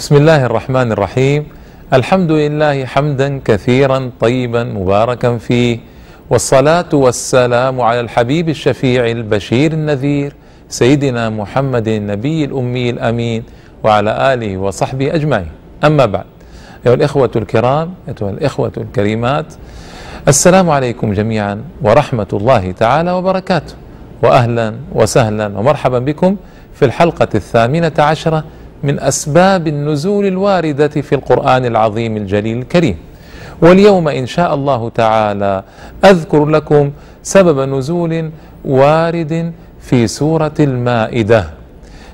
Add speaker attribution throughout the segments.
Speaker 1: بسم الله الرحمن الرحيم الحمد لله حمدا كثيرا طيبا مباركا فيه والصلاة والسلام على الحبيب الشفيع البشير النذير سيدنا محمد النبي الأمي الأمين وعلى آله وصحبه أجمعين أما بعد أيها الإخوة الكرام أيها الإخوة الكريمات السلام عليكم جميعا ورحمة الله تعالى وبركاته وأهلا وسهلا ومرحبا بكم في الحلقة الثامنة عشرة من أسباب النزول الواردة في القرآن العظيم الجليل الكريم. واليوم إن شاء الله تعالى أذكر لكم سبب نزول وارد في سورة المائدة.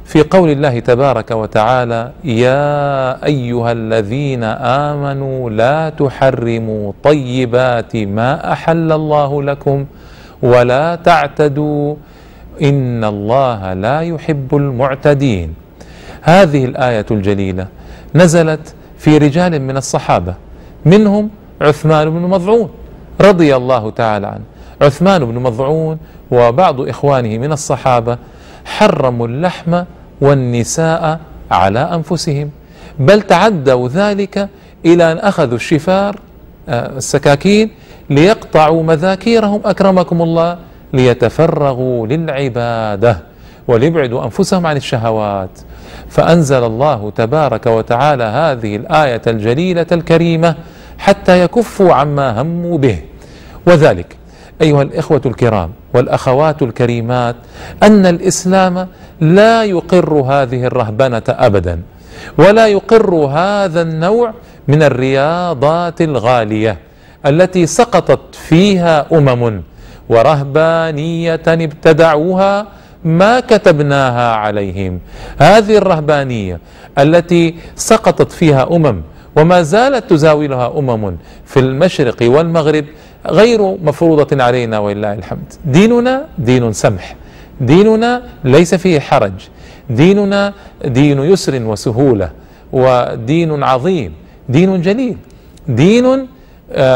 Speaker 1: في قول الله تبارك وتعالى يا أيها الذين آمنوا لا تحرموا طيبات ما أحل الله لكم ولا تعتدوا إن الله لا يحب المعتدين. هذه الآية الجليلة نزلت في رجال من الصحابة منهم عثمان بن مضعون رضي الله تعالى عنه. عثمان بن مضعون وبعض إخوانه من الصحابة حرموا اللحم والنساء على أنفسهم بل تعدوا ذلك إلى أن أخذوا الشفار السكاكين ليقطعوا مذاكيرهم أكرمكم الله ليتفرغوا للعبادة. وليبعدوا أنفسهم عن الشهوات. فأنزل الله تبارك وتعالى هذه الآية الجليلة الكريمة حتى يكفوا عما هموا به. وذلك أيها الإخوة الكرام والأخوات الكريمات أن الإسلام لا يقر هذه الرهبنة ابدا ولا يقر هذا النوع من الرياضات الغالية التي سقطت فيها أمم ورهبانية ابتدعوها ما كتبناها عليهم. هذه الرهبانية التي سقطت فيها أمم وما زالت تزاولها أمم في المشرق والمغرب غير مفروضة علينا ولله الحمد. ديننا دين سمح. ديننا ليس فيه حرج. ديننا دين يسر وسهولة ودين عظيم دين جليل. دين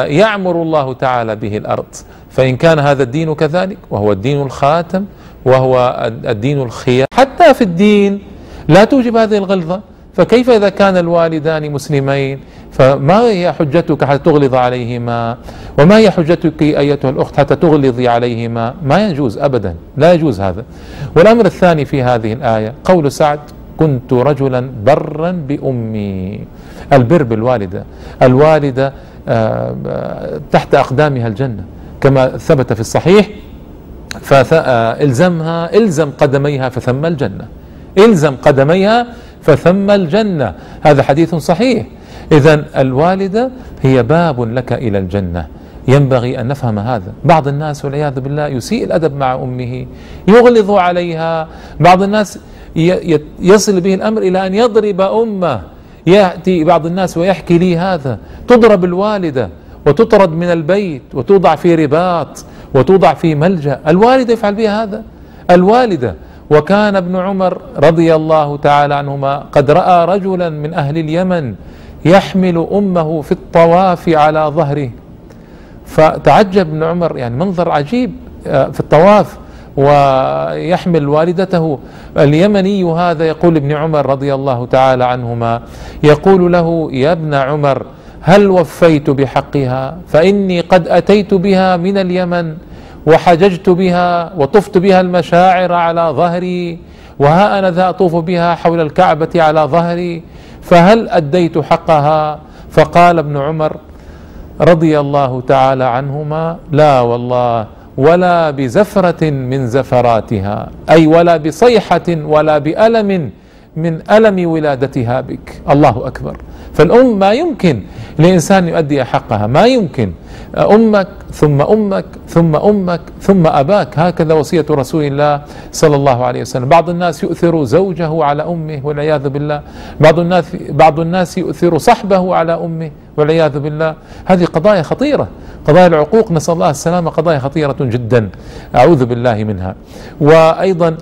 Speaker 1: يعمر الله تعالى به الأرض. فإن كان هذا الدين كذلك وهو الدين الخاتم وهو الدين الخيار. حتى في الدين لا توجب هذه الغلظة. فكيف إذا كان الوالدان مسلمين؟ فما هي حجتك حتى تغلظ عليهما؟ وما هي حجتك أيتها الأخت حتى تغلظي عليهما؟ ما يجوز ابدا لا يجوز هذا. والأمر الثاني في هذه الآية قول سعد كنت رجلا برا بأمي. البر بالوالدة. الوالدة تحت أقدامها الجنة كما ثبت في الصحيح فالزمها إلزم قدميها فثم الجنة. إلزم قدميها فثم الجنة. هذا حديث صحيح. اذا الوالدة هي باب لك إلى الجنة. ينبغي أن نفهم هذا. بعض الناس والعياذ بالله يسيء الأدب مع أمه يغلظ عليها. بعض الناس يصل به الأمر إلى أن يضرب أمه. يأتي بعض الناس ويحكي لي هذا. تضرب الوالدة وتطرد من البيت وتوضع في رباط وتوضع في ملجأ. الوالدة يفعل بها هذا. الوالدة وكان ابن عمر رضي الله تعالى عنهما قد رأى رجلا من أهل اليمن يحمل أمه في الطواف على ظهره. فتعجب ابن عمر يعني منظر عجيب في الطواف. ويحمل والدته. اليمني هذا يقول ابن عمر رضي الله تعالى عنهما يقول له يا ابن عمر هل وفيت بحقها؟ فإني قد أتيت بها من اليمن وحججت بها وطفت بها المشاعر على ظهري وها أنا ذا أطوف بها حول الكعبة على ظهري فهل أديت حقها؟ فقال ابن عمر رضي الله تعالى عنهما لا والله ولا بزفرة من زفراتها أي ولا بصيحة ولا بألم من ألم ولادتها بك. الله أكبر. فالأم ما يمكن لإنسان يؤدي حقها. ما يمكن. أمك ثم أمك ثم أمك ثم أباك. هكذا وصية رسول الله صلى الله عليه وسلم. بعض الناس يؤثر زوجه على أمه والعياذ بالله. بعض الناس بعض الناس يؤثر صحبه على أمه والعياذ بالله. هذه قضايا خطيرة. قضايا العقوق نسأل الله السلامة قضايا خطيرة جدا. أعوذ بالله منها. وأيضا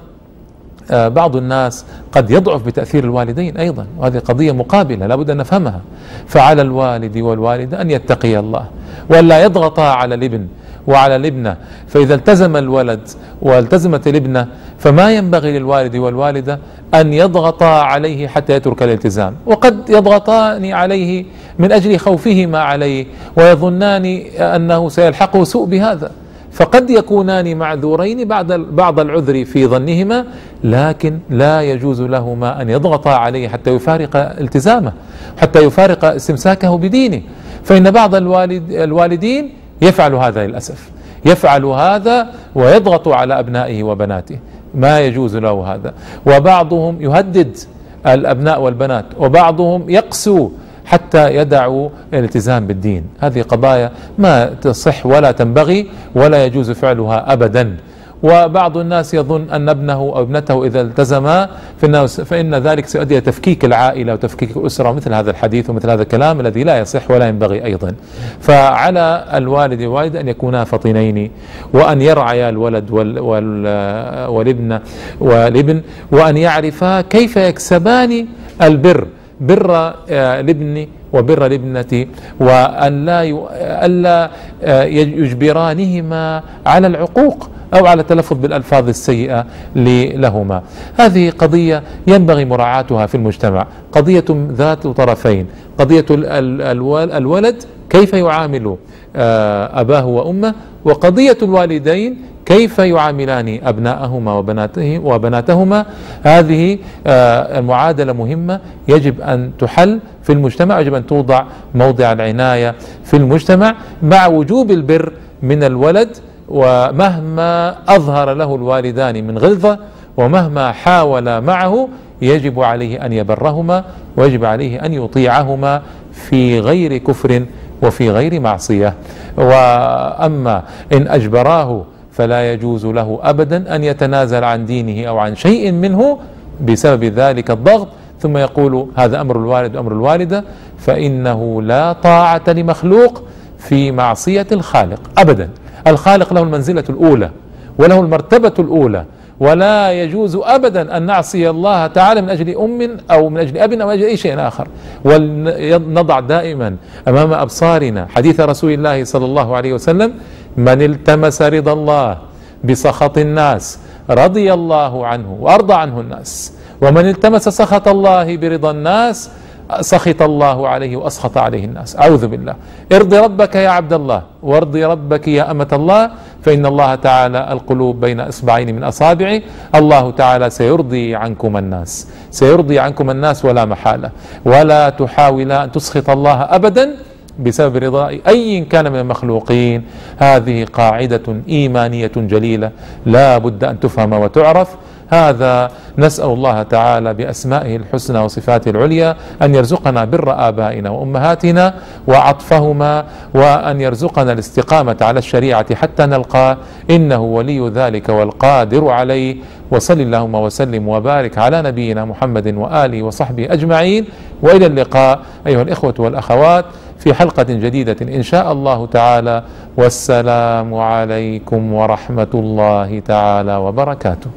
Speaker 1: بعض الناس قد يضعف بتأثير الوالدين أيضا. وهذه قضية مقابلة لابد أن نفهمها. فعلى الوالد والوالدة أن يتقي الله ولا يضغطا على الابن وعلى الابنة. فإذا التزم الولد والتزمت الابنة فما ينبغي للوالد والوالدة أن يضغطا عليه حتى يترك الالتزام. وقد يضغطان عليه من أجل خوفهما عليه ويظنان أنه سيلحقه سوء بهذا. فقد يكونان معذورين بعد بعض العذر في ظنهما لكن لا يجوز لهما أن يضغطا عليه حتى يفارق التزامه حتى يفارق استمساكه بدينه. فإن بعض الوالد الوالدين يفعل هذا للأسف. يفعل هذا ويضغط على أبنائه وبناته. ما يجوز له هذا. وبعضهم يهدد الأبناء والبنات وبعضهم يقسو حتى يدعوا الالتزام بالدين. هذه قضايا ما تصح ولا تنبغي ولا يجوز فعلها ابدا. وبعض الناس يظن أن ابنه أو ابنته إذا التزما فإن ذلك سيؤدي إلى تفكيك العائلة وتفكيك الأسرة ومثل هذا الحديث ومثل هذا الكلام الذي لا يصح ولا ينبغي أيضا. فعلى الوالد والوالده أن يكونا فطنين وأن يرعيا الولد وال وال والابن والابن وأن يعرفا كيف يكسبان البر. بر الابن وبر الابنة وأن لا ألا يجبرانهما على العقوق أو على التلفظ بالألفاظ السيئة لهما هذه قضية ينبغي مراعاتها في المجتمع. قضية ذات طرفين. قضية الولد كيف يعامل أباه وأمه وقضية الوالدين كيف يعاملان أبناءهما وبناته وبناتهما؟ هذه المعادلة مهمة يجب أن تحل في المجتمع يجب أن توضع موضع العناية في المجتمع مع وجوب البر من الولد ومهما أظهر له الوالدان من غلظة ومهما حاول معه يجب عليه أن يبرهما ويجب عليه أن يطيعهما في غير كفر وفي غير معصية. وأما إن أجبراه فلا يجوز له ابدا أن يتنازل عن دينه أو عن شيء منه بسبب ذلك الضغط. ثم يقول هذا أمر الوالد وأمر الوالدة فإنه لا طاعة لمخلوق في معصية الخالق ابدا. الخالق له المنزلة الأولى وله المرتبة الأولى ولا يجوز ابدا أن نعصي الله تعالى من أجل أم أو من أجل أب أو من أجل أي شيء آخر. ونضع دائما أمام أبصارنا حديث رسول الله صلى الله عليه وسلم من التمس رضا الله بسخط الناس رضي الله عنه وأرضى عنه الناس. ومن التمس سخط الله برضا الناس سخط الله عليه وأسخط عليه الناس. أعوذ بالله. ارض ربك يا عبد الله وارض ربك يا أمة الله. فإن الله تعالى القلوب بين إصبعين من أصابعه. الله تعالى سيرضي عنكم الناس. سيرضي عنكم الناس ولا محالة. ولا تحاولا أن تسخط الله ابدا بسبب رضاء أي كان من المخلوقين. هذه قاعدة إيمانية جليلة. لا بد أن تفهم وتعرف. هذا نسأل الله تعالى بأسمائه الحسنى وصفاته العليا أن يرزقنا بر آبائنا وأمهاتنا وعطفهما وأن يرزقنا الاستقامة على الشريعة حتى نلقاه. إنه ولي ذلك والقادر عليه. وصل اللهم وسلم وبارك على نبينا محمد وآله وصحبه أجمعين. وإلى اللقاء أيها الإخوة والأخوات في حلقة جديدة إن شاء الله تعالى. والسلام عليكم ورحمة الله تعالى وبركاته.